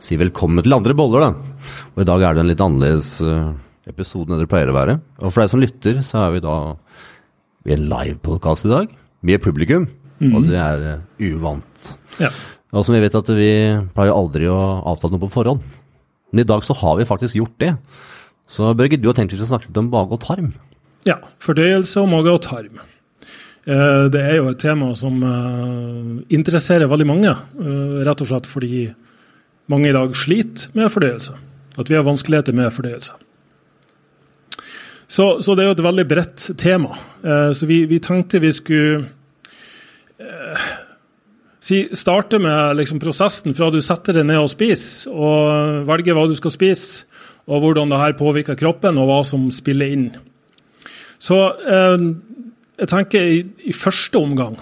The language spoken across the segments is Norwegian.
si velkommen til andre boller, da. Og i dag er det en litt annerledes eh, episode enn det pleier å være. Og for deg som lytter, så er vi da i en livepodkast i dag, med publikum. Og det er eh, uvant. Ja. Og som vi vet at vi pleier aldri å avtale noe på forhånd. Men i dag så har vi faktisk gjort det. Så Børge, du har tenkt å snakke litt om mage og tarm. ja. Fordøyelse og mage og tarm. Eh, Det er jo et tema som interesserer veldig mange, rett og slett fordi mange i dag sliter med fordøyelse. At vi har vanskeligheter med fordøyelse. Så, så det er jo et veldig bredt tema. Eh, Så vi, vi tenkte vi skulle eh, si, starte med liksom prosessen fra du setter deg ned og spiser, og velger hva du skal spise, og hvordan det her påvirker kroppen, og hva som spiller inn. Så eh, jeg tenker i, i første omgang,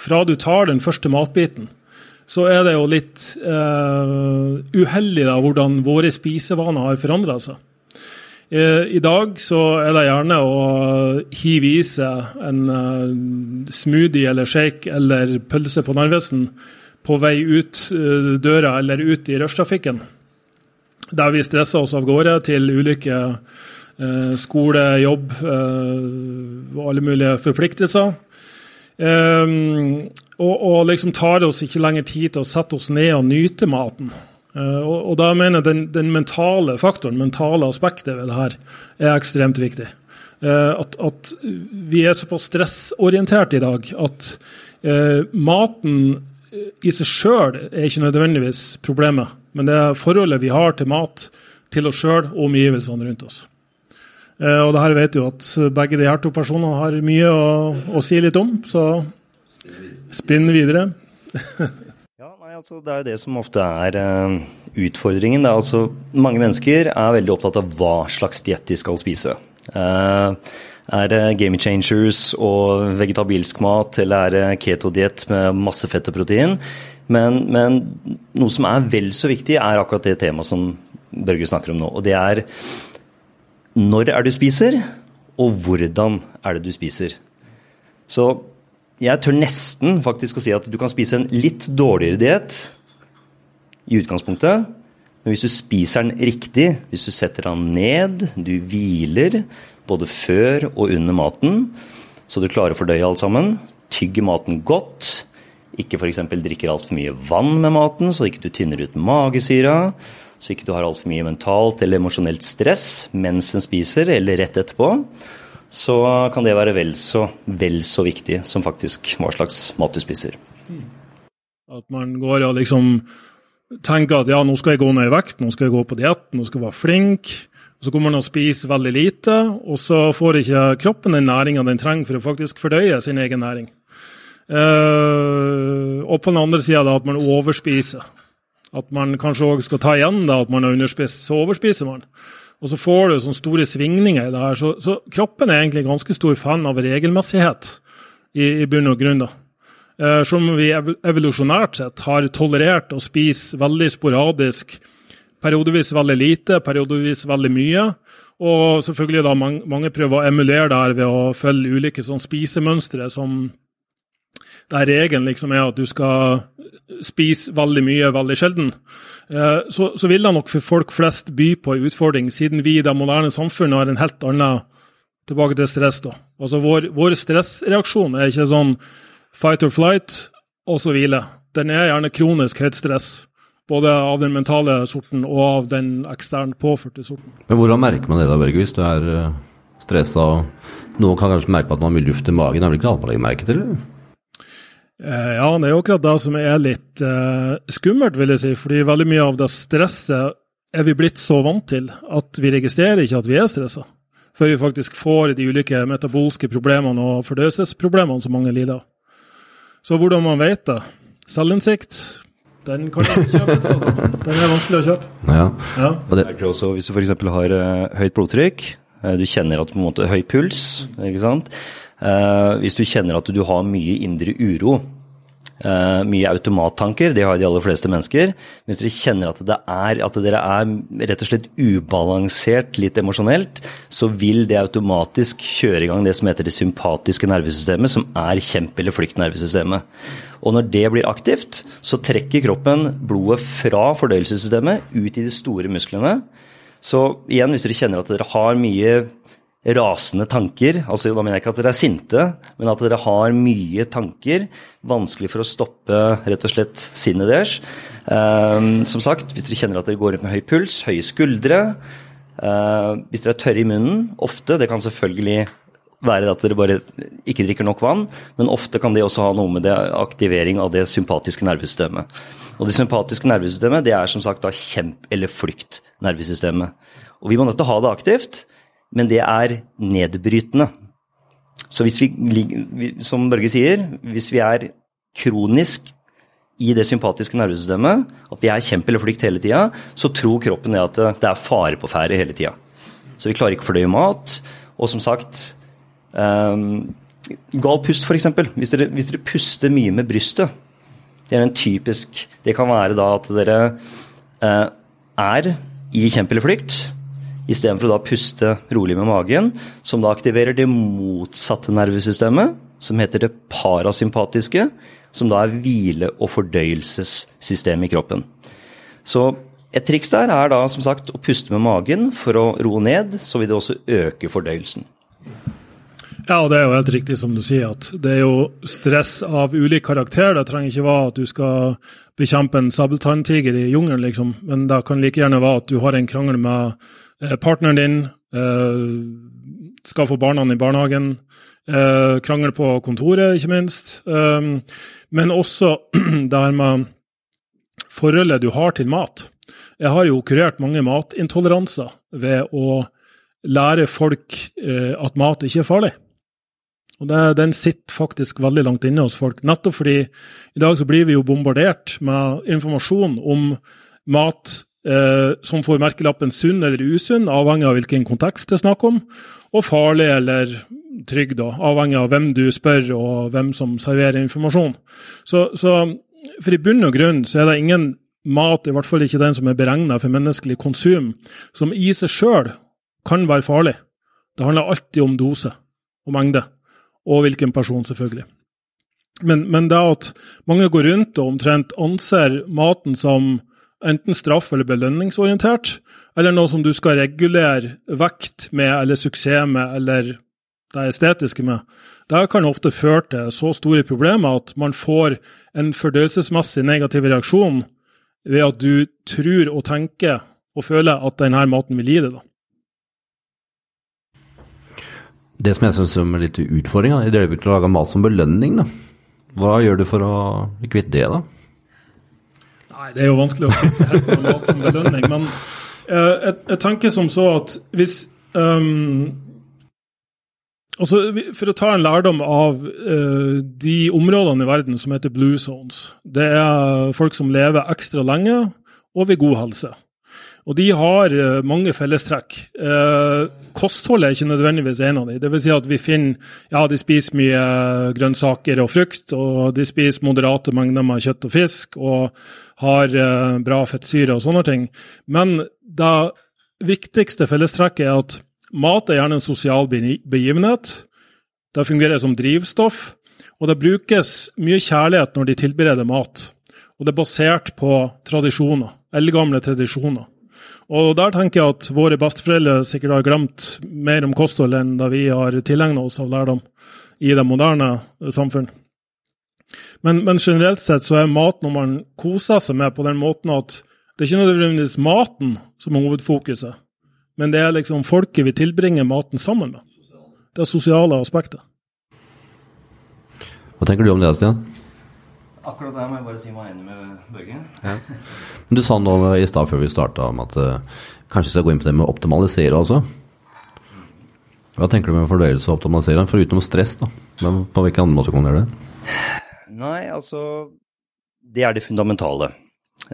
fra du tar den første matbiten, så er det jo litt eh, uheldig da, hvordan våre spisevaner har forandra seg. Eh, I dag så er det gjerne å hive i seg en eh, smoothie eller shake eller pølse på Narvesen på vei ut døra eller ut i rushtrafikken. Der vi stresser oss av gårde til ulike skole, jobb og alle mulige forpliktelser. Eh, og, og liksom tar oss ikke lenger tid til å sette oss ned og nyte maten. Uh, og, og da mener jeg den, den mentale faktoren, mentale aspektet ved det her, er ekstremt viktig. Uh, at, at vi er såpass stressorientert i dag at uh, maten i seg sjøl er ikke nødvendigvis problemet, men det er forholdet vi har til mat, til oss sjøl og omgivelsene rundt oss. Eh, og det her vet jo at begge de her to personene har mye å, å si litt om, så spinn videre. Ja, nei, altså Det er jo det som ofte er uh, utfordringen. Er altså, mange mennesker er veldig opptatt av hva slags diett de skal spise. Uh, er det game changers og vegetabilsk mat, eller er det keto-diett med masse fett og protein? Men, men noe som er vel så viktig, er akkurat det temaet som Børge snakker om nå. Og det er når er du spiser, og hvordan er det du spiser. Så jeg tør nesten faktisk å si at du kan spise en litt dårligere diett i utgangspunktet, men hvis du spiser den riktig, hvis du setter den ned, du hviler både før og under maten, så du klarer å fordøye alt sammen, tygger maten godt, ikke f.eks. drikker altfor mye vann med maten, så ikke du tynner ut magesyra, så ikke du har altfor mye mentalt eller emosjonelt stress mens en spiser, eller rett etterpå, så kan det være vel så, vel så viktig som faktisk hva slags mat du spiser. At man går og liksom tenker at ja, nå skal jeg gå ned i vekt, nå skal jeg gå på diett, nå skal jeg være flink. Så kommer man og spiser veldig lite, og så får ikke kroppen den næringa den trenger for å faktisk fordøye sin egen næring. Uh, og på den andre sida at man overspiser. At man kanskje òg skal ta igjen da, at man har underspist. Så overspiser man. Og så får du sånne store svingninger i det her. Så, så kroppen er egentlig ganske stor fan av regelmessighet i, i bunn og grunn. da. Eh, Selv om vi evolusjonært sett har tolerert å spise veldig sporadisk, periodevis veldig lite, periodevis veldig mye. Og selvfølgelig da mange prøver å emulere det her ved å følge ulike sånn spisemønstre som der regelen liksom er at du skal spise veldig mye veldig sjelden, eh, så, så vil det nok for folk flest by på en utfordring, siden vi i det moderne samfunnet har en helt annen Tilbake til stress, da. Altså Vår, vår stressreaksjon er ikke sånn fight or flight og så hvile. Den er gjerne kronisk høyt stress. Både av den mentale sorten og av den eksternt påførte sorten. Men hvordan merker man det da, Børge, hvis du er uh, stressa? Noen kan kanskje merke at man har mye luft i magen. Er vel ikke alle man legger merke til? eller? Eh, Ja, det er jo akkurat det som er litt eh, skummelt, vil jeg si. Fordi veldig mye av det stresset er vi blitt så vant til at vi registrerer ikke at vi er stressa. Før vi faktisk får de ulike metabolske problemene og fordøyelsesproblemene som mange lider av. Så hvordan man vet det? Selvinnsikt, den kan ikke kjøpes. Altså. Den er vanskelig å kjøpe. Ja. Ja. Og det, merker du også hvis du f.eks. har eh, høyt blodtrykk, eh, du kjenner at du på en måte høy puls, ikke sant. Uh, hvis du kjenner at du har mye indre uro, Uh, mye automattanker, det har de aller fleste mennesker. Hvis dere kjenner at, er, at dere er rett og slett ubalansert litt emosjonelt, så vil det automatisk kjøre i gang det som heter det sympatiske nervesystemet, som er kjempe- eller flyktnervesystemet. Og når det blir aktivt, så trekker kroppen blodet fra fordøyelsessystemet ut i de store musklene. Så igjen, hvis dere kjenner at dere har mye rasende tanker. altså Da mener jeg ikke at dere er sinte, men at dere har mye tanker. Vanskelig for å stoppe rett og slett sinnet deres. Um, som sagt, hvis dere kjenner at dere går rundt med høy puls, høye skuldre. Uh, hvis dere er tørre i munnen, ofte. Det kan selvfølgelig være at dere bare ikke drikker nok vann, men ofte kan det også ha noe med aktivering av det sympatiske nervesystemet. Og det sympatiske nervesystemet det er som sagt da kjemp- eller flykt-nervesystemet. Og vi må nødt til å ha det aktivt men det er nedbrytende. Så hvis vi, som Børge sier, hvis vi er kronisk i det sympatiske nervesystemet, at vi er kjemp eller flykt hele tida, så tror kroppen det at det er fare på ferde hele tida. Så vi klarer ikke å fordøye mat. Og som sagt um, Gal pust, f.eks. Hvis, hvis dere puster mye med brystet, det er en typisk Det kan være da at dere uh, er i kjemp eller flykt, istedenfor å da puste rolig med magen, som da aktiverer det motsatte nervesystemet, som heter det parasympatiske, som da er hvile- og fordøyelsessystemet i kroppen. Så et triks der er da som sagt å puste med magen for å roe ned, så vil det også øke fordøyelsen. Ja, og det er jo helt riktig som du sier, at det er jo stress av ulik karakter. Det trenger ikke være at du skal bekjempe en sabeltanntiger i jungelen, liksom. Men det kan like gjerne være at du har en krangel med partneren din eh, skal få barna i barnehagen. Eh, krangel på kontoret, ikke minst. men også det her med forholdet du har til mat. Jeg har jo kurert mange matintoleranser ved å lære folk at mat ikke er farlig. Og det, Den sitter faktisk veldig langt inne hos folk. Nettopp fordi i dag så blir vi jo bombardert med informasjon om mat eh, som får merkelappen sunn eller usunn, avhengig av hvilken kontekst det er snakk om, og farlig eller trygg, da, avhengig av hvem du spør og hvem som serverer informasjon. Så, så for i bunn og grunn så er det ingen mat, i hvert fall ikke den som er beregna for menneskelig konsum, som i seg sjøl kan være farlig. Det handler alltid om dose og mengde, og hvilken person, selvfølgelig. Men, men det at mange går rundt og omtrent anser maten som enten straff- eller belønningsorientert, eller noe som du skal regulere vekt med, eller suksess med, eller det estetiske med. Det kan ofte føre til så store problemer at man får en fordøyelsesmessig negativ reaksjon ved at du tror og tenker og føler at denne maten vil gi deg. da. Det som jeg syns er litt utfordringa, i det øyeblikket du mat som belønning, da. hva gjør du for å kvitte det, da? Nei, det er jo vanskelig å finne seg helt med mat som belønning. Men uh, jeg, jeg, tenker som så at hvis um, altså, For å ta en lærdom av uh, de områdene i verden som heter blue zones. Det er folk som lever ekstra lenge og ved god helse. Og de har mange fellestrekk. Uh, kosthold er ikke nødvendigvis en av dem. Vil si at vi finner ja, de spiser mye grønnsaker og frukt, og de spiser moderate mengder med kjøtt og fisk, og har uh, bra fettsyre og sånne ting. Men det viktigste fellestrekket er at mat er gjerne en sosial begivenhet. Det fungerer som drivstoff, og det brukes mye kjærlighet når de tilbereder mat. Og det er basert på tradisjoner, eldgamle tradisjoner. Og der tenker jeg at våre besteforeldre sikkert har glemt mer om kosthold enn da vi har tilegna oss av lærdom i det moderne samfunn. Men, men, generelt sett så er mat noe man koser seg med på den måten at det er ikke nødvendigvis maten som er hovedfokuset, men det er liksom folket vi tilbringer maten sammen med. Det er sosiale aspektet. Hva tenker du om det, Stian? Akkurat der må jeg bare si meg enig med Børge. Ja. Du sa nå i stad før vi starta om at uh, kanskje vi skal gå inn på det med å optimalisere også. Hva tenker du med fordøyelse og optimalisering, foruten stress? da? Men på hvilken andre måte kan man gjøre det? Nei, altså Det er det fundamentale.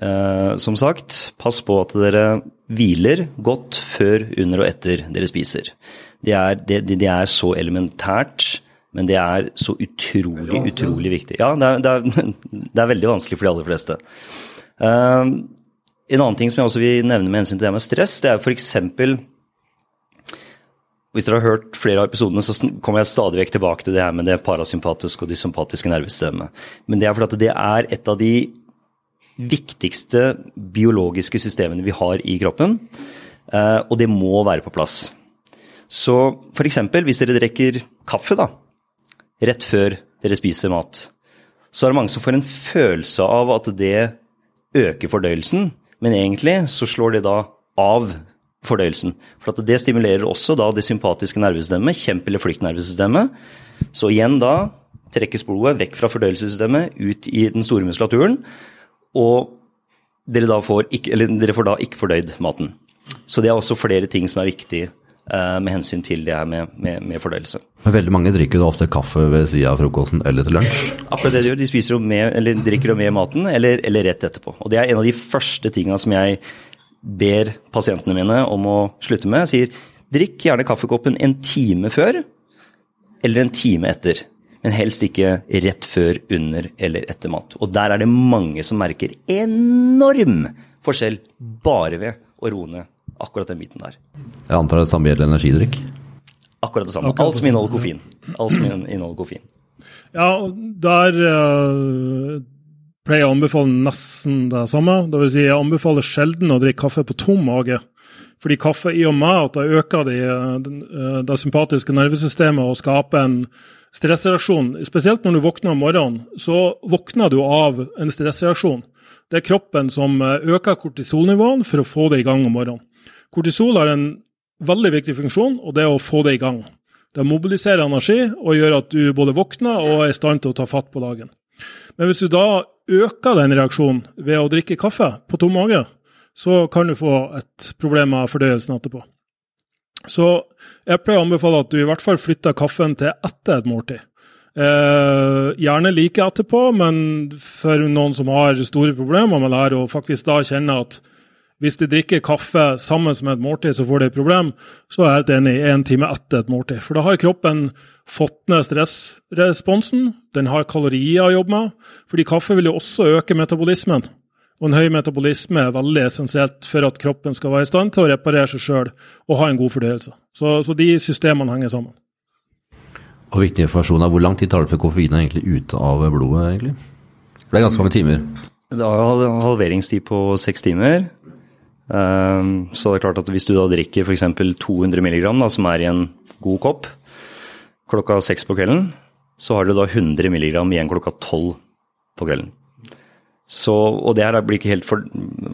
Eh, som sagt, pass på at dere hviler godt før, under og etter dere spiser. Det er, det, det er så elementært Men det er så utrolig, utrolig viktig. Ja, det er, det er, det er veldig vanskelig for de aller fleste. Eh, en annen ting som jeg også vil nevne med hensyn til det med stress, det er f.eks. Hvis dere har hørt flere av episodene, så kommer jeg stadig vekk tilbake til det her med det parasympatiske og de sympatiske nervesystemet. Men det er fordi det er et av de viktigste biologiske systemene vi har i kroppen, eh, og det må være på plass. Så f.eks. hvis dere drikker kaffe da, rett før dere spiser mat, så er det mange som får en følelse av at det øker fordøyelsen, men egentlig så slår det da av fordøyelsen. For det stimulerer også da det sympatiske nervesystemet, kjempe- eller flyktnervesystemet. Så igjen da trekkes blodet vekk fra fordøyelsessystemet, ut i den store muskulaturen. Og dere, får, ikke, dere får da ikke fordøyd maten. Så det er også flere ting som er viktig uh, med hensyn til det her med, med, med fordøyelse. Men veldig mange drikker da ofte kaffe ved siden av frokosten eller til lunsj? Akkurat det de gjør. De spiser jo med, eller drikker jo med maten eller, eller rett etterpå. Og det er en av de første tinga som jeg ber pasientene mine om å slutte med. Jeg sier drikk gjerne kaffekoppen en time før eller en time etter. Men helst ikke rett før, under eller etter mat. Og der er det mange som merker enorm forskjell bare ved å roe ned akkurat den biten der. Jeg antar det samme gjelder energidrikk? Akkurat det samme. Alt som inneholder koffein. Alt som inneholder koffein. Ja, og der uh, pleier å anbefale nesten det samme. Det vil si, jeg anbefaler sjelden å drikke kaffe på tom mage. Fordi kaffe, i og med at det øker det, eh, det sympatiske nervesystemet og skaper en stressreaksjon, spesielt når du våkner om morgenen, så våkner du av en stressreaksjon. Det er kroppen som eh, øker kortisolnivåene for å få det i gang om morgenen. Kortisol har en veldig viktig funksjon, og det er å få det i gang. Det mobiliserer energi og gjør at du både våkner og er i stand til å ta fatt på dagen. Men hvis du da øker den reaksjonen ved å drikke kaffe på tom mage, så kan du få et problem med fordøyelsen etterpå. Så jeg pleier å anbefale at du i hvert fall flytter kaffen til etter et måltid. Eh, gjerne like etterpå, men for noen som har store problemer med det her, og faktisk da kjenner at hvis de drikker kaffe sammen med et måltid, så får de et problem, så er jeg helt enig i en time etter et måltid. For da har kroppen fått ned stressresponsen, den har kalorier å jobbe med. Fordi kaffe vil jo også øke metabolismen. Og en høy metabolisme er veldig essensielt for at kroppen skal være i stand til å reparere seg sjøl og ha en god fordøyelse. Så, så, de systemene henger sammen. Og viktig informasjon er hvor lang tid tar det før koffeinen er egentlig ute av blodet? egentlig? For det er ganske mange timer. Det har halveringstid på seks timer. Ehm, så det er klart at hvis du da drikker f.eks. 200 mg, som er i en god kopp, klokka seks på kvelden, så har du da 100 mg igjen klokka tolv på kvelden. Så, og det her blir ikke helt for,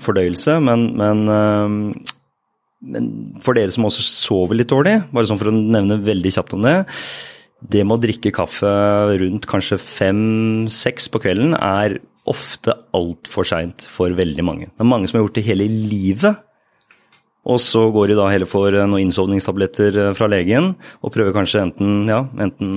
fordøyelse, men, men, ehm, men, for dere som også sover litt dårlig, bare sånn for å nevne veldig kjapt om det Det med å drikke kaffe rundt kanskje fem-seks på kvelden er ofte altfor seint for veldig mange. Det er mange som har gjort det hele livet. Og så går de da heller for eh, noen innsovningstabletter eh, fra legen og prøver kanskje enten, ja, enten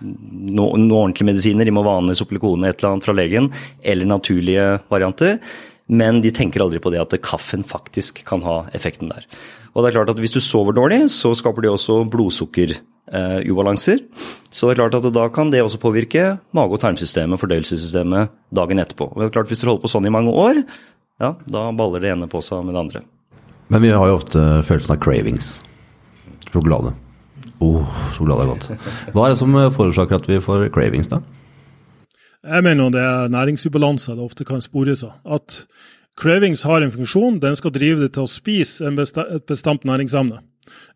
noen noe ordentlige medisiner, de må vane Soplikone, et eller annet fra legen, eller naturlige varianter. Men de tenker aldri på det at kaffen faktisk kan ha effekten der. Og det er klart at hvis du sover dårlig, så skaper det også blodsukker uh, ubalanser. Så det er klart at da kan det også påvirke mage- og tarmsystemet, fordøyelsessystemet, dagen etterpå. Og det er klart Hvis dere holder på sånn i mange år, ja, da baller det ene på seg med det andre. Men vi har jo ofte følelsen av cravings. Sjokolade. Oh, sjokolade er godt. Hva er det som forårsaker at vi får cravings, da? Jeg mener det er næringsubalanse det ofte kan spores av. At cravings har en funksjon. Den skal drive det til å spise et bestemt næringsemne.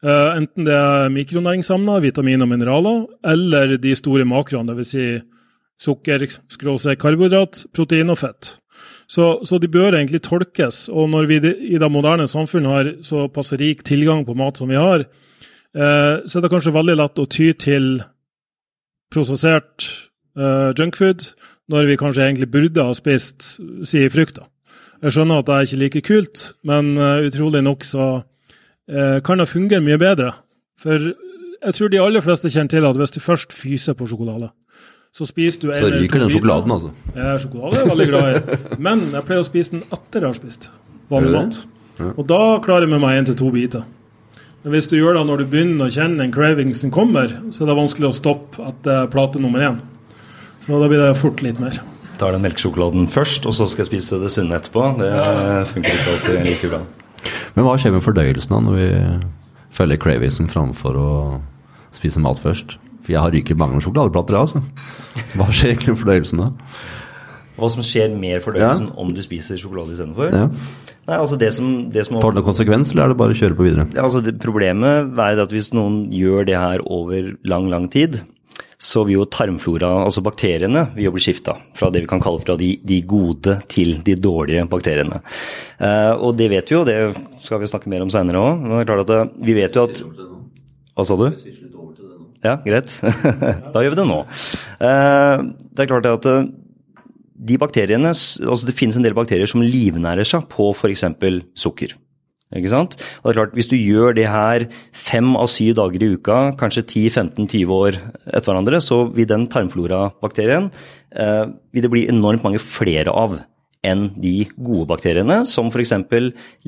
Uh, enten det er mikronæringsemner, vitamin og mineraler, eller de store makroene, dvs. Si sukker, karbohydrat, protein og fett. Så, så, de bør egentlig tolkes. Og når vi i det moderne samfunnet har såpass rik tilgang på mat som vi har, uh, så er det kanskje veldig lett å ty til prosessert uh, junkfood, når vi kanskje egentlig burde ha spist si frukt. Jeg skjønner at det er ikke like kult, men utrolig nok så Eh, kan det fungere mye bedre. For jeg tror de aller fleste kjenner til at hvis du først fyser på sjokolade, så spiser du en Så ryker den sjokoladen, altså? Ja, sjokolade er jeg veldig glad i. Men jeg pleier å spise den etter jeg har spist vanlig mat. Ja. Og da klarer jeg med meg én til to biter. Men hvis du gjør det når du begynner å kjenne den cravingsen kommer, så er det vanskelig å stoppe etter plate nummer én. Så da blir det fort litt mer. Tar den melkesjokoladen først, og så skal jeg spise det sunne etterpå. Det funker ikke alltid like bra. Men hva skjer med fordøyelsen da, når vi følger cravingsen framfor å spise mat først? For jeg har ryket mange sjokoladeplater, altså. Hva skjer egentlig med fordøyelsen da? Hva som skjer med fordøyelsen ja. om du spiser sjokolade istedenfor? Ja. Nei, altså det som, det som Tar det noen konsekvens, eller er det bare å kjøre på videre? Altså det, problemet er at hvis noen gjør det her over lang, lang tid, så vil jo tarmflora, altså bakteriene, vil jo bli skifta fra det vi kan kalle fra de, de gode til de dårlige bakteriene. Eh, og det vet vi jo, det skal vi snakke mer om seinere òg. Men det er klart at eh, vi vet jo at Hva sa du? Ja, greit. da gjør vi det nå. Eh, det er klart at de bakteriene, altså Det finnes en del bakterier som livnærer seg på f.eks. sukker. Ikke sant? Og det er klart, Hvis du gjør det her fem av syv dager i uka, kanskje 10-15-20 år etter hverandre, så vil den tarmflorabakterien eh, vil det bli enormt mange flere av enn de gode bakteriene, som f.eks.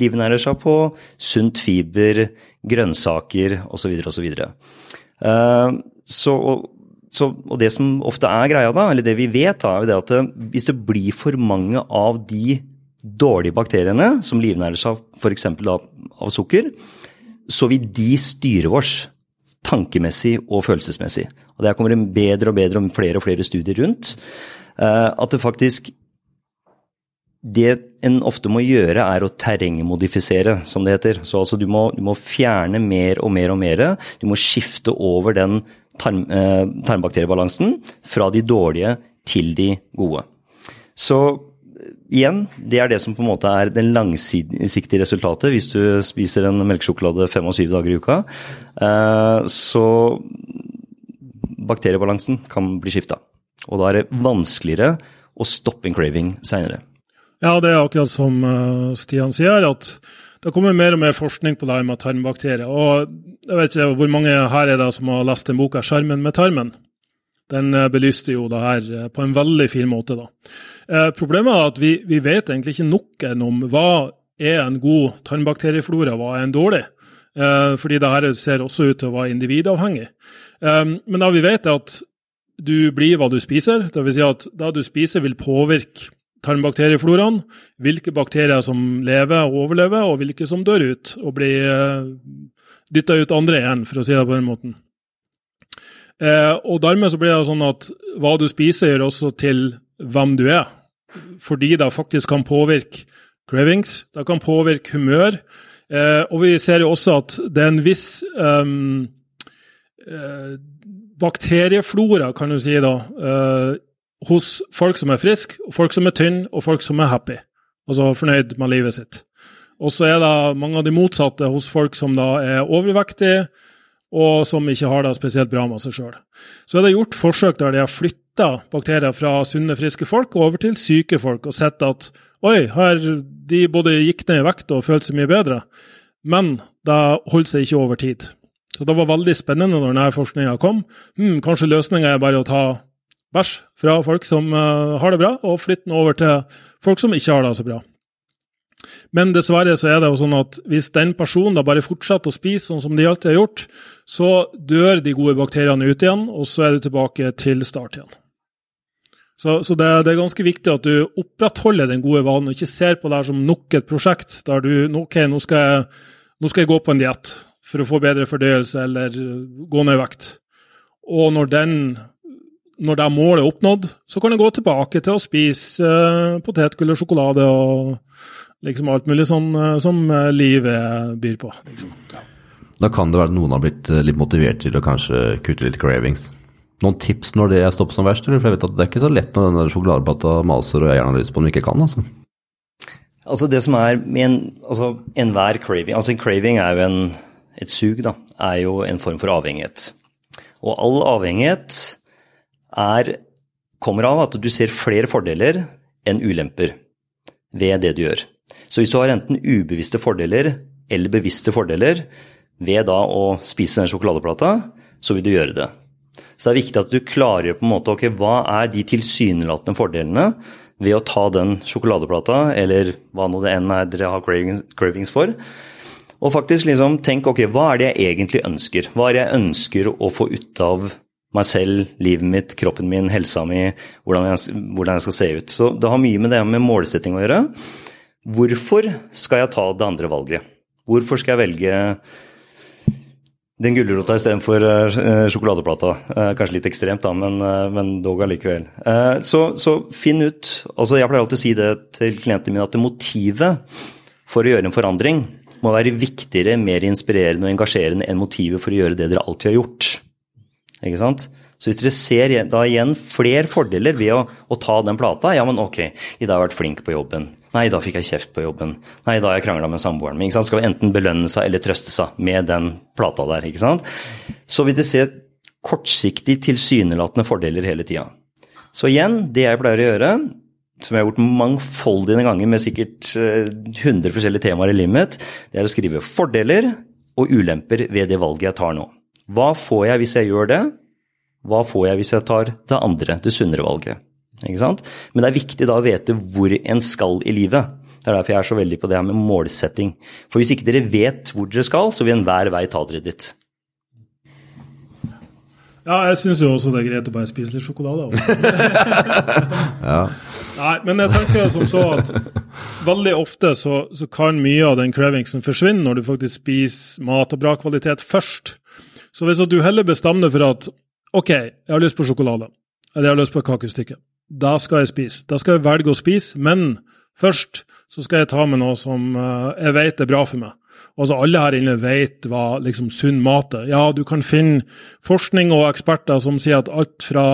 livnærer seg på sunt fiber, grønnsaker osv. osv. Uh, så, og, så, og det som ofte er greia da, eller det vi vet, da, er at eh, hvis det blir for mange av de dårlige bakteriene, som livnærer seg f.eks. av sukker, så vil de styre oss tankemessig og følelsesmessig. Og Der kommer det bedre og bedre om flere og flere studier rundt. Eh, at det faktisk Det en ofte må gjøre, er å terrengmodifisere, som det heter. Så altså du må, du må fjerne mer og mer og mer. Du må skifte over den tarm, eh, tarmbakteriebalansen fra de dårlige til de gode. Så igjen, det er det som på en måte er det langsiktige resultatet hvis du spiser en melkesjokolade fem og syv dager i uka. Eh, så bakteriebalansen kan bli skifta. Og da er det vanskeligere å stoppe en craving seinere. Ja, det er akkurat som eh, Stian sier, at det kommer mer og mer forskning på det her med tarmbakterier. Og jeg vet ikke hvor mange her er det som har lest den boka 'Skjermen med tarmen'? Den eh, belyste jo det her på en veldig fin måte. da. Eh, problemet er at vi, vi, vet egentlig ikke nok om hva er en god tarmbakterieflora, hva er en dårlig. Eh, fordi det her ser også ut til å være individavhengig. Eh, men da vi vet at du blir hva du spiser, dvs. Si at det du spiser vil påvirke tarmbakteriefloraen, hvilke bakterier som lever og overlever, og hvilke som dør ut og blir eh, dytta ut andre igjen, for å si det på den måten. Eh, og dermed så blir det sånn at hva du spiser, gjør også til hvem du er. Fordi det faktisk kan påvirke cravings, det kan påvirke humør. Eh, og vi ser jo også at det er en viss um, eh, bakterieflora, kan du si, da, eh, hos folk som er friske, folk som er tynne, og folk som er happy. Altså fornøyd med livet sitt. Og så er det mange av de motsatte hos folk som da er overvektige, og som ikke har det spesielt bra med seg sjøl. Så er det gjort forsøk der de har flytta bakterier fra sunne, friske folk over til syke folk, og sett at oi, her de både gikk ned i vekt og følte seg mye bedre. Men det holdt seg ikke over tid. Så det var veldig spennende når denne forskninga kom. Hmm, kanskje løsninga er bare å ta bæsj fra folk som uh, har det bra, og flytte den over til folk som ikke har det så bra. Men dessverre så er det jo sånn at hvis den personen da bare fortsetter å spise sånn som de alltid har gjort, så dør de gode bakteriene ut igjen, og så er du tilbake til start igjen. Så, så det, det, er ganske viktig at du opprettholder den gode vanen, og ikke ser på det her som nok et prosjekt der du OK, nå skal jeg, nå skal jeg gå på en diett for å få bedre fordøyelse eller gå ned i vekt. Og når, den, når det målet er oppnådd, så kan du gå tilbake til å spise uh, potetgull og sjokolade og liksom alt mulig sånn uh, som uh, livet byr på. Liksom. Ja. Da kan det være at noen har blitt eh, litt motivert til å kanskje kutte litt cravings. Noen tips når det er stopp som verst? Eller? For jeg vet at Det er ikke så lett når den sjokoladeplata maser og jeg gjerne har lyst på den ikke kan. altså. Altså Det som er med en, altså enhver craving Altså en craving er jo en, et sug, da. Er jo en form for avhengighet. Og all avhengighet er, kommer av at du ser flere fordeler enn ulemper ved det du gjør. Så hvis du har enten ubevisste fordeler eller bevisste fordeler, ved da å spise den sjokoladeplata, så vil du gjøre det. Så det er viktig at du klarer på en måte hva er de tilsynelatende fordelene ved å ta den sjokoladeplata, eller hva nå det enn er dere har cravings for. Og faktisk liksom tenk ok, hva er det jeg egentlig ønsker? Hva er det jeg ønsker å få ut av meg selv, livet mitt, kroppen min, helsa mi, hvordan jeg, hvordan jeg skal se ut. Så det har mye med det med målsetting å gjøre. Hvorfor skal jeg ta det andre valget? Hvorfor skal jeg velge den gulrota istedenfor uh, sjokoladeplata. Uh, kanskje litt ekstremt, da, men, uh, men dog allikevel. Så, så, finn ut altså Jeg pleier alltid å si det til klientene mine, at motivet for å gjøre en forandring må være viktigere, mer inspirerende og engasjerende enn motivet for å gjøre det dere alltid har gjort. Ikke sant? Så hvis dere ser da igjen flere fordeler ved å, å, ta den plata Ja, men ok, i dag har jeg vært flink på jobben. Nei, da fikk jeg kjeft på jobben. Nei, da har jeg krangla med samboeren min. Skal vi enten belønne seg eller trøste seg med den plata der. ikke sant? Så vil det se kortsiktig tilsynelatende fordeler hele tida. Så igjen, det jeg pleier å gjøre, som jeg har gjort mangfoldige ganger med sikkert 100 eh, forskjellige temaer i livet mitt, det er å skrive fordeler og ulemper ved det valget jeg tar nå. Hva får jeg hvis jeg gjør det? Hva får jeg hvis jeg tar det andre, det sunnere valget? Ikke sant? Men det er viktig da å vite hvor en skal i livet. Det er derfor jeg er så veldig på det her med målsetting. For hvis ikke dere vet hvor dere skal, så vil enhver vei ta dere dit. Ja, jeg syns jo også det er greit å bare spise litt sjokolade. ja. Nei, men jeg tenker som så at veldig ofte så, så kan mye av den cravingsen forsvinne når du faktisk spiser mat av bra kvalitet først. Så hvis du heller bestemmer for at OK, jeg har lyst på sjokolade, eller jeg har lyst på et kakestykke, da skal jeg spise. Da skal jeg velge å spise, men først så skal jeg ta med noe som eh, jeg vet er bra for meg. Altså Alle her inne vet hva liksom sunn mat er. Ja, du kan finne forskning og eksperter som sier at alt fra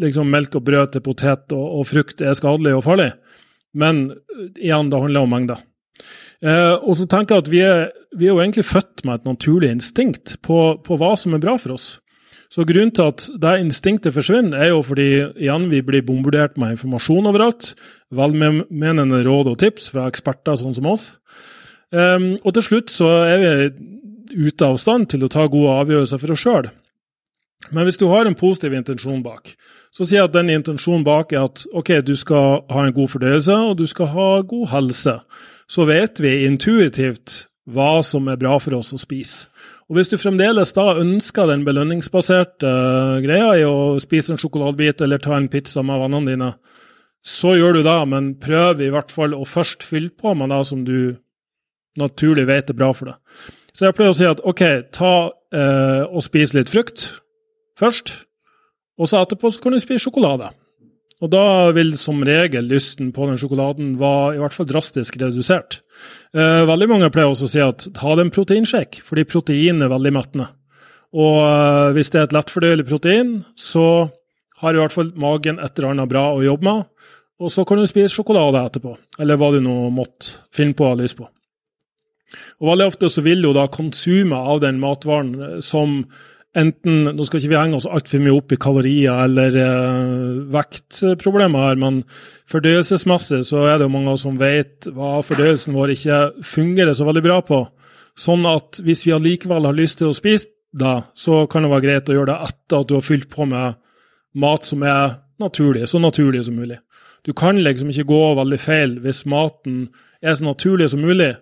liksom, melk og brød til potet og, og, frukt er skadelig og farlig. Men eh, igjen, det handler om mengder. Eh, og så tenker jeg at vi er, vi er, jo egentlig født med et naturlig instinkt på, på, hva som er bra for oss. Så grunnen til at det instinktet forsvinner, er jo fordi igjen vi blir bombardert med informasjon overalt. Velmenende råd og tips fra eksperter sånn som oss. Um, og til slutt så er vi ute av stand til å ta gode avgjørelser for oss sjøl. Men hvis du har en positiv intensjon bak, så sier jeg at den intensjonen bak er at ok, du skal ha en god fordøyelse, og du skal ha god helse så vet vi intuitivt hva som er bra for oss å spise. Og Hvis du fremdeles da ønsker den belønningsbaserte uh, greia i å spise en sjokoladebit eller ta en pizza med vennene dine, så gjør du det, men prøv i hvert fall å først fylle på med det som du naturlig vet er bra for deg. Så jeg pleier å si at OK, ta eh, og spis litt frukt først, og så etterpå så kan du spise sjokolade. Og da vil som regel lysten på den sjokoladen være i hvert fall drastisk redusert. Eh, veldig mange pleier også å si at ta deg en proteinshake, fordi protein er veldig mettende. Og eh, hvis det er et lettfordøyelig protein, så har i hvert fall magen et eller annet bra å jobbe med. Og så kan du spise sjokolade etterpå, eller hva du nå måtte finne på å ha lyst på. Og Veldig ofte så vil jo da konsumet av den matvaren eh, som enten Nå skal ikke vi henge oss altfor mye opp i kalorier eller eh, vektproblemer her, men fordøyelsesmessig så er det jo mange som vet hva fordøyelsen vår ikke fungerer så veldig bra på. Sånn at hvis vi allikevel har lyst til å spise da, så kan det være greit å gjøre det etter at du har fylt på med mat som er naturlig, så naturlig som mulig. Du kan liksom ikke gå veldig feil hvis maten er så naturlig som mulig.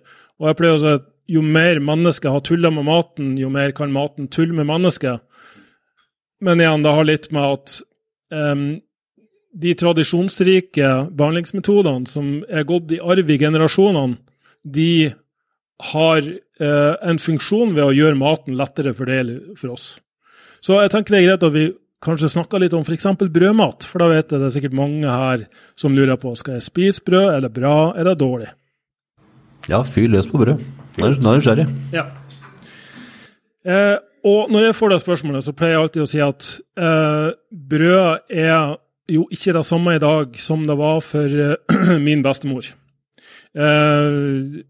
Og jeg pleier å si at jo mer mennesker har tulla med maten, jo mer kan maten tulle med mennesker. Men igjen, det har litt med at um, de tradisjonsrike behandlingsmetodene som er gått i arv i generasjonene, de har uh, en funksjon ved å gjøre maten lettere fordelig for oss. Så jeg tenker det er greit at vi kanskje snakker litt om f.eks. brødmat, for da vet jeg det er sikkert mange her som lurer på skal jeg spise brød, er det bra, er det dårlig? Ja, fyr løs på brød. Nå er jeg nysgjerrig. Ja. Eh, og når jeg får det spørsmålet, så pleier jeg alltid å si at eh, brød er jo ikke det samme i dag som det var for eh, min bestemor. Eh,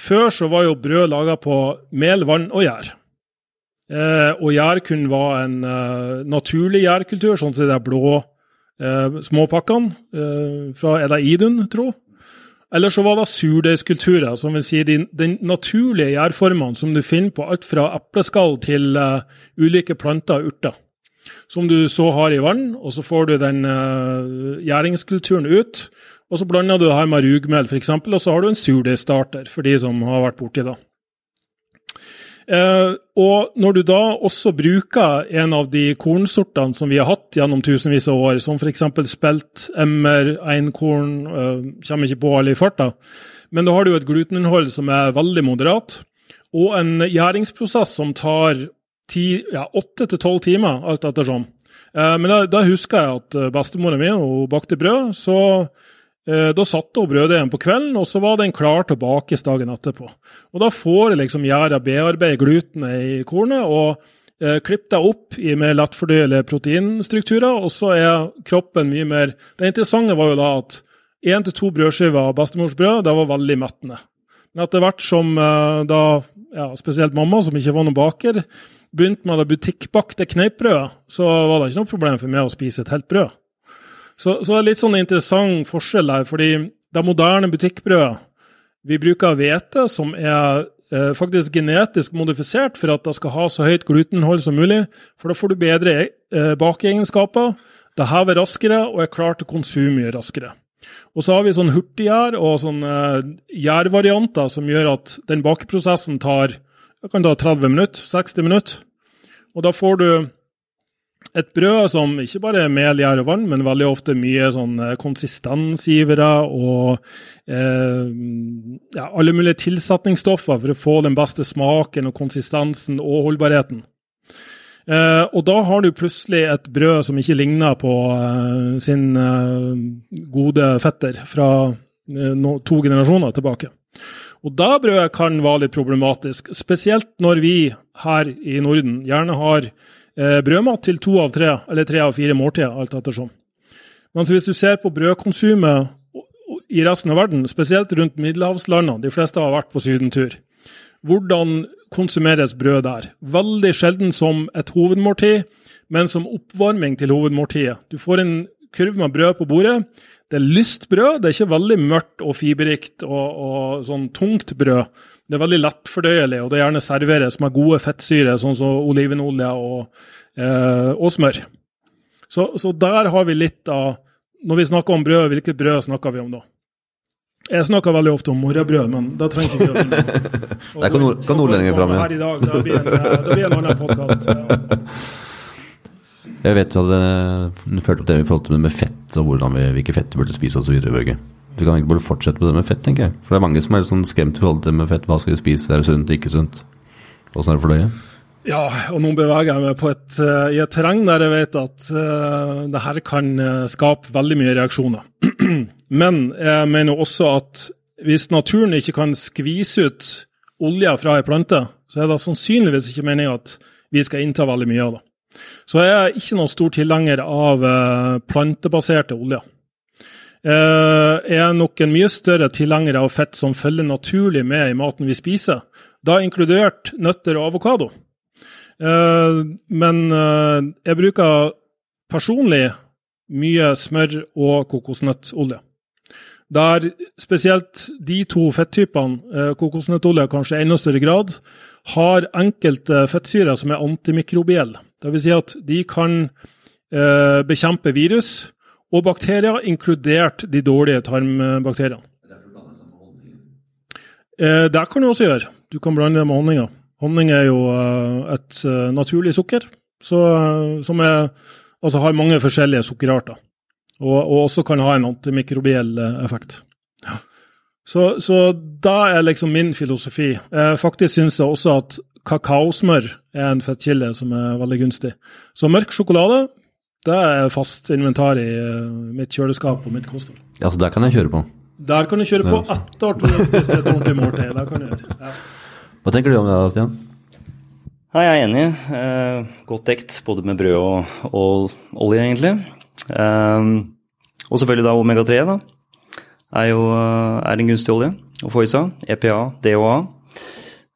før så var jo brød laga på mel, vann og gjær. Eh, og gjær kunne være en eh, naturlig gjærkultur, sånn som de blå småpakkene fra Er det Idun, tro? Eller så var det surdeigskulturer, som vil si de, den naturlige gjærformene som du finner på alt fra epleskall til uh, ulike planter og urter. Som du så har i vann, og så får du den uh, gjæringskulturen ut. Og så blander du det her med rugmel, f.eks., og så har du en surdeigstarter, for de som har vært borti det. Eh, og når du da også bruker en av de kornsortene som vi har hatt gjennom tusenvis av år, som f.eks. spelt, emmer, einkorn, eh, kommer ikke på alle i farta, men da har du et gluteninnhold som er veldig moderat, og en gjæringsprosess som tar åtte til tolv timer, alt ettersom. Eh, men da, da, husker jeg at bestemora mi bakte brød. så da satte hun igjen på kvelden, og så var den klar til bakes dagen etterpå. Og Da får liksom gjæra bearbeide glutenet i kornet og eh, klippe det opp i mer lettfordøyelige proteinstrukturer, og så er kroppen mye mer Det interessante var jo da at én til to brødskiver av bestemors brød det var veldig mettende. Men etter hvert som eh, da ja, spesielt mamma, som ikke var noen baker, begynte med det butikkbakte kneippbrødet, så var det ikke noe problem for meg å spise et helt brød. Så, så det er litt sånn interessant forskjell der, fordi det moderne butikkbrødet Vi bruker hvete som er eh, faktisk genetisk modifisert for at det skal ha så høyt glutenhold som mulig. For da får du bedre eh, bakeegenskaper. Det hever raskere og er klart til konsum mye raskere. Og så har vi sånn hurtiggjær og sånne eh, gjærvarianter som gjør at den bakeprosessen tar det kan ta 30 minutter, 60 minutter. Og da får du et brød som ikke bare er mel, gjær og vann, men veldig ofte mye sånn eh, konsistensgivere og eh, ja, alle mulige tilsetningsstoffer for å få den beste smaken og konsistensen og holdbarheten. Eh, og da har du plutselig et brød som ikke ligner på eh, sin eh, gode fetter fra eh, no, to generasjoner tilbake. Og da brødet kan være litt problematisk, spesielt når vi her i Norden gjerne har brødmat til to av tre, eller tre av fire måltider, alt ettersom. Men hvis du ser på brødkonsumet i resten av verden, spesielt rundt middelhavslandene, de fleste har vært på sydentur, hvordan konsumeres brød der? Veldig sjelden som et hovedmåltid, men som oppvarming til hovedmåltidet. Du får en kurv med brød på bordet. Det er lyst brød, det er ikke veldig mørkt og fiberrikt og, og sånn tungt brød. Det er veldig lettfordøyelig, og det gjerne serveres med gode fettsyrer, sånn som olivenolje og, eh, og smør. Så, så, der har vi litt av Når vi snakker om brød, hvilket brød snakker vi om da? Jeg snakker veldig ofte om morrabrød, men da trenger ikke vi å Der kan, nord, kan nordlendinger fram igjen. Her i dag, det blir en, det blir en annen podkast. Jeg vet du hadde fulgt opp det i forhold til det med fett og hvordan vi, hvilke fett du burde spise osv. Børge. Du kan ikke bare fortsette på det med fett, tenker jeg. For det er mange som er sånn skremt i forhold til det med fett. Hva skal vi spise, er det sunt, ikke sunt? Åssen er det for deg? Ja, og nå beveger jeg meg et, uh, i et terreng der jeg vet at uh, det her kan uh, skape veldig mye reaksjoner. Men jeg mener også at hvis naturen ikke kan skvise ut olje fra ei plante, så er det sannsynligvis ikke meninga at vi skal innta veldig mye av det. Så jeg er ikke noen stor tilhenger av plantebaserte oljer. Eh, er nok en mye større tilhenger av fett som følger naturlig med i maten vi spiser, da inkludert nøtter og avokado. Eh, men eh, jeg bruker personlig mye smør og kokosnøttolje. Der spesielt de to fettypene, kokosnøttolje kanskje i enda større grad, har enkelte fettsyrer som er antimikrobielle. Dvs. Si at de kan bekjempe virus og bakterier, inkludert de dårlige tarmbakteriene. Eh, det kan du også gjøre. Du kan blande det med honninga. Honning er jo eh, et eh, naturlig sukker så, som er, altså har mange forskjellige sukkerarter. Og, og, også kan ha en antimikrobiell effekt. Så, så da er liksom min filosofi. Faktisk syns jeg også at kakaosmør er en fettkilde som er veldig gunstig. Så mørk sjokolade det er fast inventar i uh, mitt kjøleskap og mitt kosthold. Ja, Så der kan jeg kjøre på? Der kan du kjøre på etter at du har spist et ordentlig måltid. Der kan du gjøre. Ja. Hva tenker du om det, Stian? Nei, jeg er enig. Eh, godt dekt både med brød og, og olje, egentlig. Eh, og selvfølgelig da omega-3, da. Er jo er en gunstig olje å få i seg. EPA, DHA.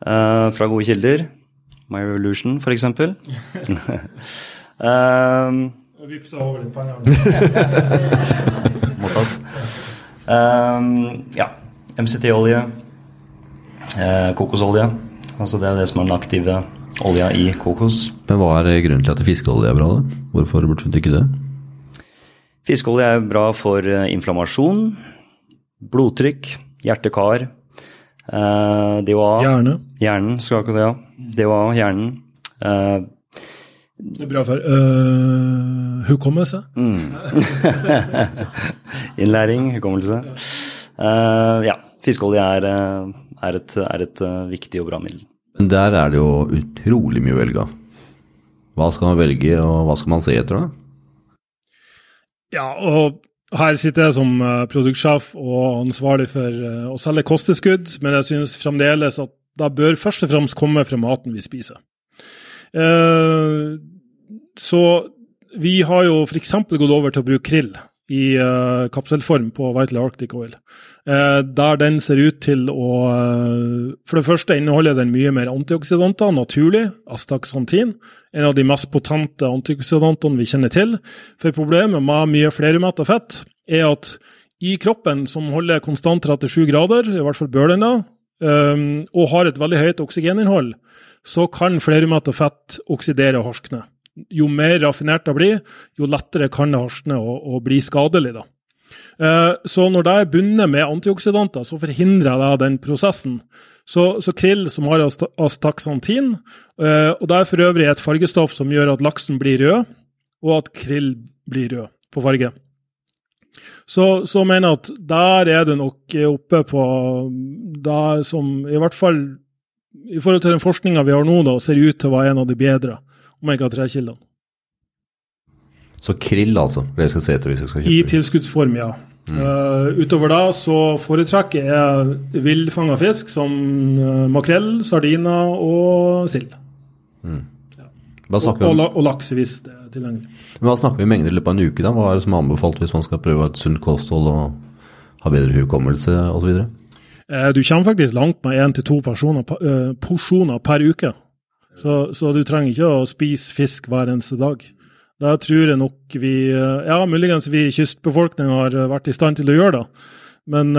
Eh, fra gode kilder. My Revolution, f.eks. Vippsa over litt penger. Mottatt. Um, ja. MCT-olje. Eh, kokosolje. Altså det er det som er den aktive olja i kokos. Men hva er grunnen til at fiskeolje er bra? da? Hvorfor burde du ikke det? Fiskeolje er bra for eh, inflammasjon, blodtrykk, hjerte-kar. Eh, DHA. Hjerne. Hjernen, skal ikke det, ja. DHA, hjernen. Er bra for uh, hukommelse. Mm. Innlæring, hukommelse. Uh, ja, fiskeolje er, er, et, er et uh, viktig og bra middel. Men der er det jo utrolig mye å velge av. Hva skal man velge, og hva skal man se etter, da? Ja, og her sitter jeg som produktsjef og ansvarlig for å selge kosteskudd, men jeg synes fremdeles at det bør først og fremst komme fra maten vi spiser. Eh, så vi har jo f.eks. gått over til å bruke krill i uh, kapselform på Vital Arctic Oil. Uh, der den ser ut til å uh, For det første inneholder den mye mer antioksidanter naturlig, astaxantin. En av de mest potente antioksidantene vi kjenner til. For problemet med mye flerumetta fett er at i kroppen, som holder konstant 37 grader, i hvert fall bør den da, og har et veldig høyt oksygeninnhold, så kan flerumetta fett oksidere og harskne. Jo mer raffinert det blir, jo lettere kan det harskne og, og bli skadelig. da. Eh, så når det er bundet med antioksidanter, så forhindrer det den prosessen. Så, så krill som har astaxantin, eh, og det er for øvrig et fargestoff som gjør at laksen blir rød, og at krill blir rød på farge. Så, så mener jeg at der er det nok oppe på det som i hvert fall i forhold til den forskninga vi har nå, da, ser ut til å være en av de bedre omega-3-kildene. Så krill, altså? Det skal se etter hvis jeg skal kjøpe? I tilskuddsform, ja. Mm. Uh, utover da så foretrekker jeg villfanga fisk som uh, makrell, sardiner og sild. Mm. Ja. Og, og, og, laks hvis det er tilgjengelig. Men Hva snakker vi mengder i løpet av en uke? da? Hva er det som er anbefalt hvis man skal prøve et sunt kosthold og ha bedre hukommelse osv.? Uh, du kommer faktisk langt med én til to porsjoner per uke. Så, så, du trenger ikke å spise fisk hver eneste dag. Da tror jeg nok vi Ja, muligens vi i kystbefolkningen har vært i stand til å gjøre det. Men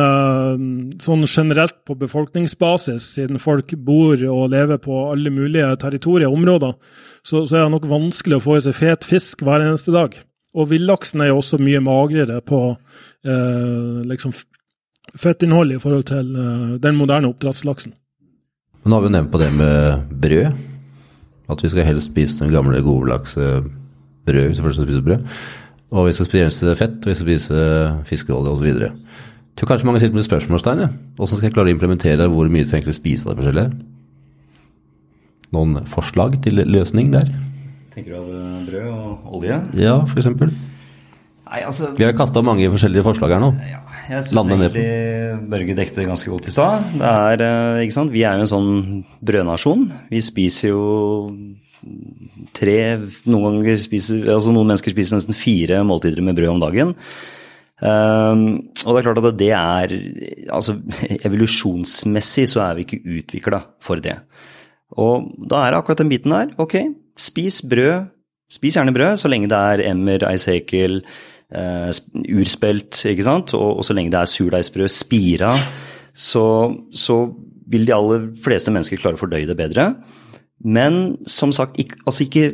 sånn generelt på befolkningsbasis, siden folk bor og lever på alle mulige territorier og områder, så, så, er det nok vanskelig å få i seg fet fisk hver eneste dag. Og villaksen er jo også mye magrere på uh, liksom fettinnhold i forhold til uh, den moderne oppdrettslaksen. Nå har vi nevnt på det med brød. At vi skal helst spise den gamle, gode brød hvis vi først skal spise brød. Og vi skal spise fett, og vi skal spise fiskeolje osv. Jeg tror kanskje mange sitter med spørsmålstegn. Ja. Hvordan skal jeg klare å implementere hvor mye skal egentlig spise av det forskjellige? Noen forslag til løsning der? Tenker du av brød og olje? Ja, f.eks. Altså... Vi har kasta mange forskjellige forslag her nå. Ja, jeg syns egentlig Børge dekte det ganske godt i stad. Eh, vi er jo en sånn brødnasjon. Vi spiser jo tre Noen, ganger spiser, altså noen mennesker spiser nesten fire måltider med brød om dagen. Um, og det er klart at det er Altså evolusjonsmessig så er vi ikke utvikla for det. Og da er det akkurat den biten der. Ok, spis brød. Spis gjerne brød så lenge det er emmer, eisekel, uh, urspelt, ikke sant. Og, og, så lenge det er surdeigsbrød, spira, så, så, vil de aller fleste mennesker klare å fordøye det bedre. Men som sagt, ikke, altså ikke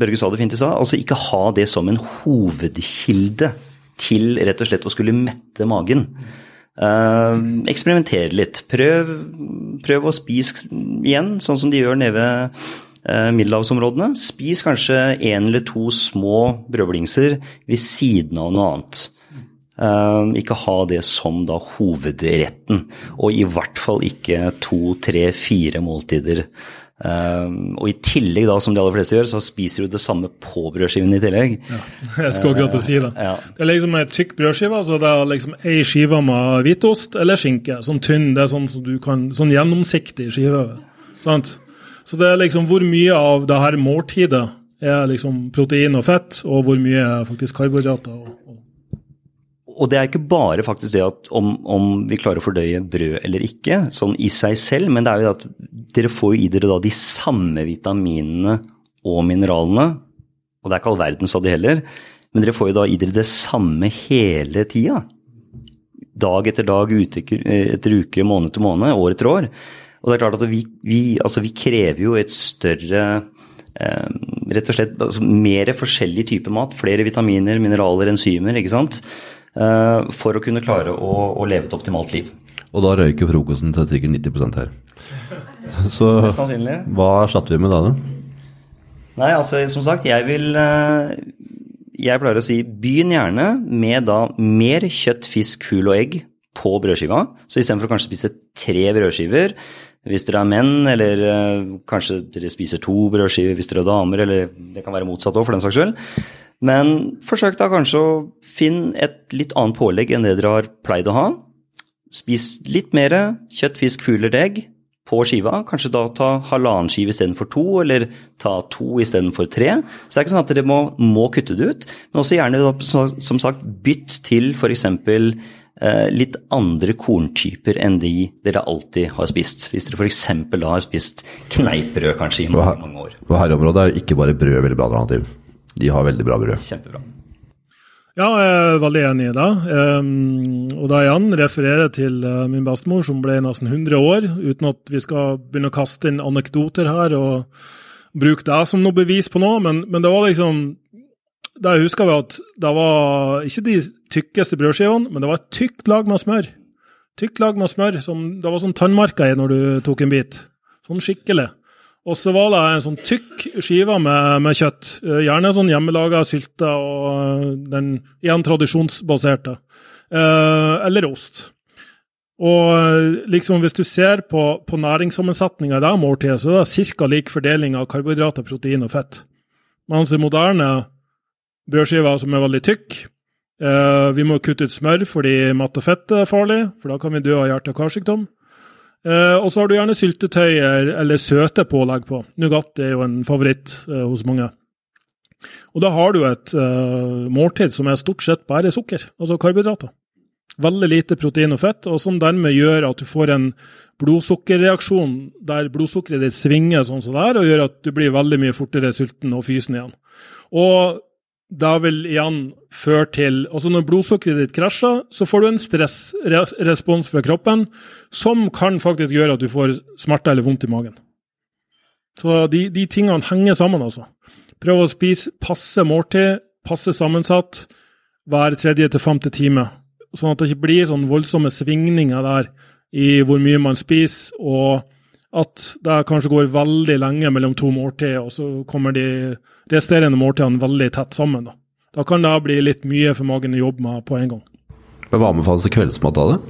Børge sa det fint i stad, altså ikke ha det som en hovedkilde til rett og slett å skulle mette magen. Uh, eksperimentere litt. Prøv, prøv å spise igjen, sånn som de gjør nede ved middelhavsområdene. Spis kanskje én eller to små brødblingser ved siden av noe annet. Uh, ikke ha det som da hovedretten, og i hvert fall ikke to, tre, fire måltider Um, og i tillegg, da, som de aller fleste gjør, så spiser du det samme på brødskiven i tillegg. Ja, jeg skulle akkurat si det. Ja. Det er liksom ei tykk brødskive, så det er liksom ei skive med hvitost eller skinke. Sånn tynn, det er sånn som du kan, sånn gjennomsiktig skive. Sant? Så det er liksom hvor mye av det her måltidet er liksom protein og fett, og hvor mye er faktisk karbohydrater. og, og og det er ikke bare faktisk det at om, om, vi klarer å fordøye brød eller ikke, sånn i seg selv, men det er jo at dere får i dere da de samme vitaminene og mineralene. Og det er ikke all verden, av de heller, men dere får jo da i dere det samme hele tida. Dag etter dag, uke etter uke, måned etter måned, år etter år. Og det er klart at vi, vi, altså vi krever jo et større eh, Rett og slett altså mer forskjellig type mat. Flere vitaminer, mineraler, enzymer, ikke sant. Eh, for å kunne klare å, å leve et optimalt liv. Og da røyker frokosten til sikkert 90% her. Så hva erstatter vi med da? da? Nei, altså som sagt, jeg vil eh, Jeg pleier å si begynn gjerne med da mer kjøtt, fisk, fugl og egg på brødskiva. Så istedenfor å kanskje spise tre brødskiver, hvis dere er menn, eller eh, kanskje dere spiser to brødskiver hvis dere er damer, eller det kan være motsatt òg, for den saks skyld. Men forsøk da kanskje å finne et litt annet pålegg enn det dere har pleid å ha. Spis litt mer kjøtt, fisk, fugl eller egg på skiva. Kanskje da ta halvannen skive istedenfor to, eller ta to istedenfor tre. Så det er ikke sånn at dere må, må kutte det ut, men også gjerne som sagt bytt til f.eks. Eh, litt andre korntyper enn de dere alltid har spist. Hvis dere f.eks. da har spist kneippbrød kanskje i mange, mange år. På herreområdet er jo ikke bare brød veldig bra alternativ. De har veldig bra brød. Kjempebra. Ja, jeg er veldig enig i det. Um, og da igjen refererer jeg til uh, min bestemor, som ble nesten 100 år, uten at vi skal begynne å kaste inn anekdoter her og bruke det som noe bevis på noe, men, men det var liksom Det husker, var at det var ikke de tykkeste brødskivene, men det var et tykt lag med smør. Tykt lag med smør. Som, det var sånn tannmarka i når du tok en bit. Sånn skikkelig. Og så var det en sånn tykk skive med, med kjøtt. Eh, gjerne sånn hjemmelaga sylte og eh, den igjen tradisjonsbaserte. Eh, eller ost. Og liksom hvis du ser på, på næringssammensetninga i det måltidet, så er det ca. lik fordeling av karbohydrater, protein og fett. Mens i moderne brødskiver som er veldig tykk Uh, Vi må kutte ut smør fordi matt og fett er farlig, for da kan vi dø av hjerte- og karsykdom. Uh, og så har du gjerne syltetøy eller søte pålegg på. Nougat er jo en favoritt uh, hos mange. Og da har du et måltid som er stort sett bare sukker, altså karbohydrater. Veldig lite protein og fett, og som dermed gjør at du får en blodsukkerreaksjon der blodsukkeret ditt svinger sånn som det er, og gjør at du blir veldig mye fortere sulten og fysen igjen. Og det vil igjen føre til altså Når blodsukkeret ditt krasjer, så får du en stressrespons fra kroppen som kan faktisk gjøre at du får smerte eller vondt i magen. Så de, de tingene henger sammen, altså. Prøv å spise passe måltid, passe sammensatt, hver tredje til femte time. Sånn at det ikke blir sånn voldsomme svingninger der i hvor mye man spiser, og at det kanskje går veldig lenge mellom to måltider, og så kommer de resterende måltidene veldig tett sammen. Da, da kan det bli litt mye for magen å jobbe med på en gang. Men Hva anbefales til kveldsmat av det?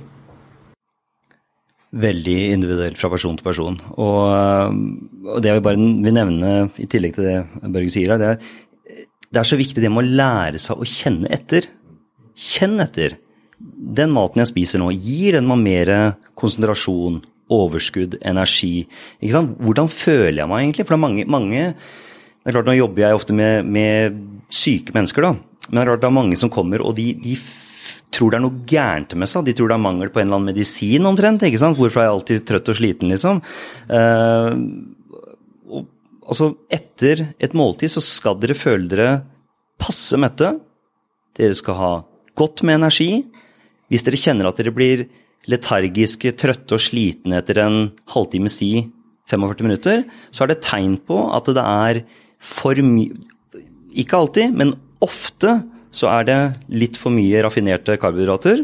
Veldig individuelt fra person til person. Og, og det jeg bare vil nevne, i tillegg til det Børge sier her, det er, det er så viktig det med å lære seg å kjenne etter. Kjenn etter. Den maten jeg spiser nå, gir den meg mer konsentrasjon, overskudd, energi? Ikke sant? Hvordan føler jeg meg egentlig? For det er mange, mange det er klart Nå jobber jeg ofte med, med syke mennesker, da. Men det er klart det er mange som kommer, og de, de tror det er noe gærent med seg. De tror det er mangel på en eller annen medisin omtrent. ikke sant? Hvorfor er jeg alltid trøtt og sliten, liksom? Uh, og, altså, etter et måltid så skal dere føle dere passe mette. Dere skal ha godt med energi. Hvis dere kjenner at dere blir letargiske, trøtte og slitne etter en halvtimes tid, 45 minutter, så er det tegn på at det er for mye Ikke alltid, men ofte så er det litt for mye raffinerte karbohydrater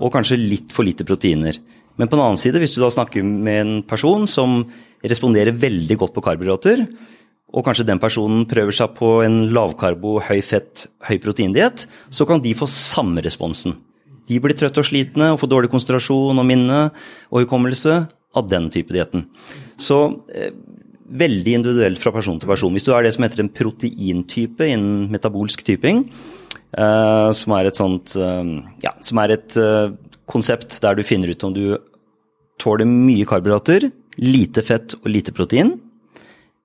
og kanskje litt for lite proteiner. Men på den annen side, hvis du da snakker med en person som responderer veldig godt på karbohydrater, og kanskje den personen prøver seg på en lavkarbo, høy fett, høy proteindiett, så kan de få samme responsen. De blir trøtte og slitne og får dårlig konsentrasjon og minne og hukommelse av den type dietten. Så eh, veldig individuelt fra person til person. Hvis du er det som heter en proteintype innen metabolsk typing, uh, som er et sånt uh, Ja, som er et uh, konsept der du finner ut om du tåler mye karbohydrater, lite fett og lite protein.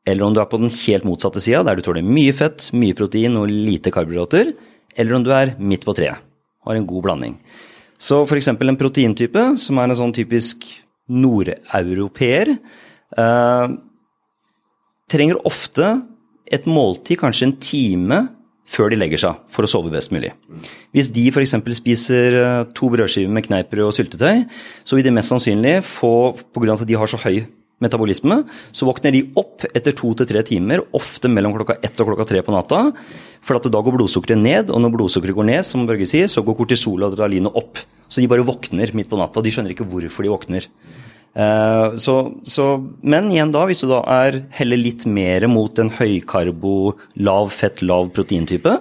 Eller om du er på den helt motsatte sida, der du tåler mye fett, mye protein og lite karbohydrater. Eller om du er midt på treet, har en god blanding. Så f.eks. en proteintype, som er en sånn typisk nordeuropeer, eh, trenger ofte et måltid, kanskje en time, før de legger seg, for å sove best mulig. Hvis de f.eks. spiser eh, to brødskiver med kneippbrød og syltetøy, så vil de mest sannsynlig få, pga. at de har så høy metabolisme, så våkner de opp etter to til tre timer, ofte mellom klokka ett og klokka tre på natta. For da går blodsukkeret ned, og når blodsukkeret går ned, som Børge sier, så går kortisol og adrenalinet opp. Så de bare våkner midt på natta. De skjønner ikke hvorfor de våkner. Uh, så, så, men igjen da, hvis du da er heller litt mer mot en høykarbo, lav fett, lav proteintype,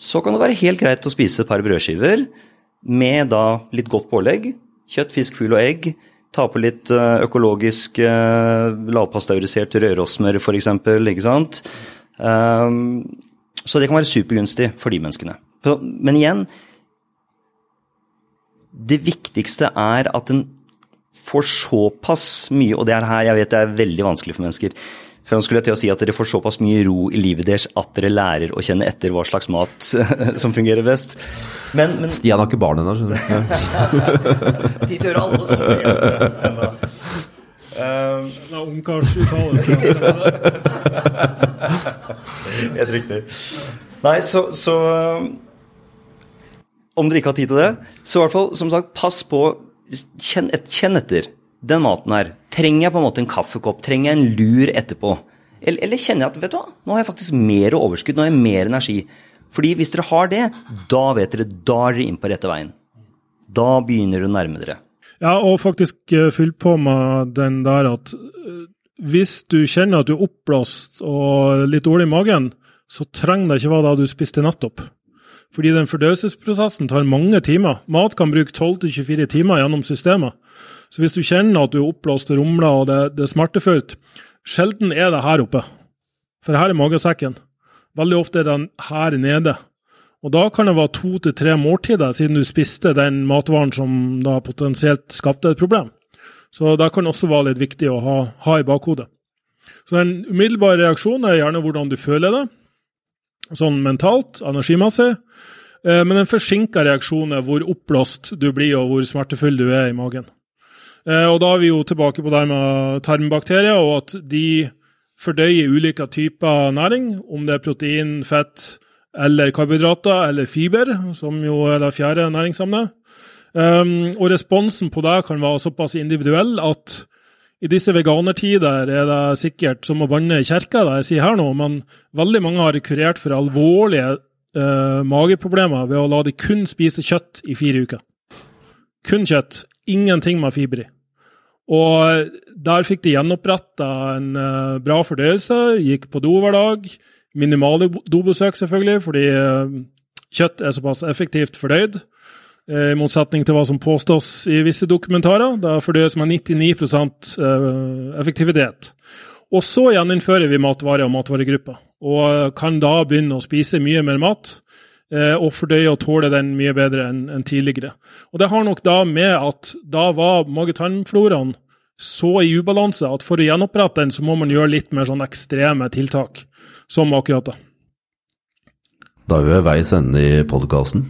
så kan det være helt greit å spise et par brødskiver med da litt godt pålegg. Kjøtt, fisk, fugl og egg. Ta på litt uh, økologisk uh, lavpasteurisert rørosmør f.eks. Ikke sant. Um, så det kan være supergunstig for de menneskene. Men igjen, det viktigste er at en får såpass mye, og det er her jeg vet det er veldig vanskelig for mennesker. For han skulle til å si at dere får såpass mye ro i livet deres at dere lærer å kjenne etter hva slags mat som fungerer best. Men, men Stian har ikke barn ennå, skjønner du. Tid til å gjøre alle sånne ennå. Helt riktig. Nei, så, så Om dere ikke har tid til det, så i hvert fall, som sagt, pass på kjenn, kjenn, etter. Den maten her. Trenger jeg på en måte en kaffekopp? Trenger jeg en lur etterpå? Eller, eller, kjenner jeg at vet du hva, nå har jeg faktisk mer overskudd, nå har jeg mer energi. Fordi hvis dere har det, da vet dere, da er dere inn på rette veien. Da begynner du å nærme dere. Ja, og faktisk uh, fyll på med den der at uh, hvis du kjenner at du er oppblåst og litt dårlig i magen, så trenger det ikke være det du spiste nettopp. Fordi den fordøyelsesprosessen tar mange timer. Mat kan bruke 12-24 timer gjennom systemet. Så hvis du kjenner at du er oppblåst og rumler og det, det er smertefullt, sjelden er det her oppe. For her er magesekken. Veldig ofte er den her nede. Og da kan det være to til tre måltider siden du spiste den matvaren som da potensielt skapte et problem. Så det kan også være litt viktig å ha, ha i bakhodet. Så en umiddelbar reaksjon er gjerne hvordan du føler det, sånn mentalt, energimessig. Eh, men en forsinka reaksjon er hvor oppblåst du blir og hvor smertefull du er i magen. Eh, og Da er vi jo tilbake på det med tarmbakterier, og at de fordøyer ulike typer næring, om det er protein, fett eller karbohydrater eller fiber, som jo er det fjerde næringsemnet. Um, og responsen på det kan være såpass individuell at i disse veganertider er det sikkert som å banne i kirka, det jeg sier her nå, men veldig mange har kurert for alvorlige uh, mageproblemer ved å la de kun spise kjøtt i fire uker. Kun kjøtt. Ingenting med fiber i. Og der fikk de gjenoppretta en uh, bra fordøyelse, gikk på do hver dag. Minimale dobesøk, selvfølgelig, fordi uh, kjøtt er såpass effektivt fordøyd. I motsetning til hva som påstås i visse dokumentarer. Da fordøyes med 99% effektivitet. Og så gjeninnfører vi matvarer og matvaregrupper, og kan da begynne å spise mye mer mat. Eh, og fordøye og tåle den mye bedre enn en tidligere. Og Det har nok da med at da var mage-tarm-floraen så i ubalanse at for å gjenopprette den, så må man gjøre litt mer sånn ekstreme tiltak, som akkurat det. Da er vi ved veis ende i podkasten.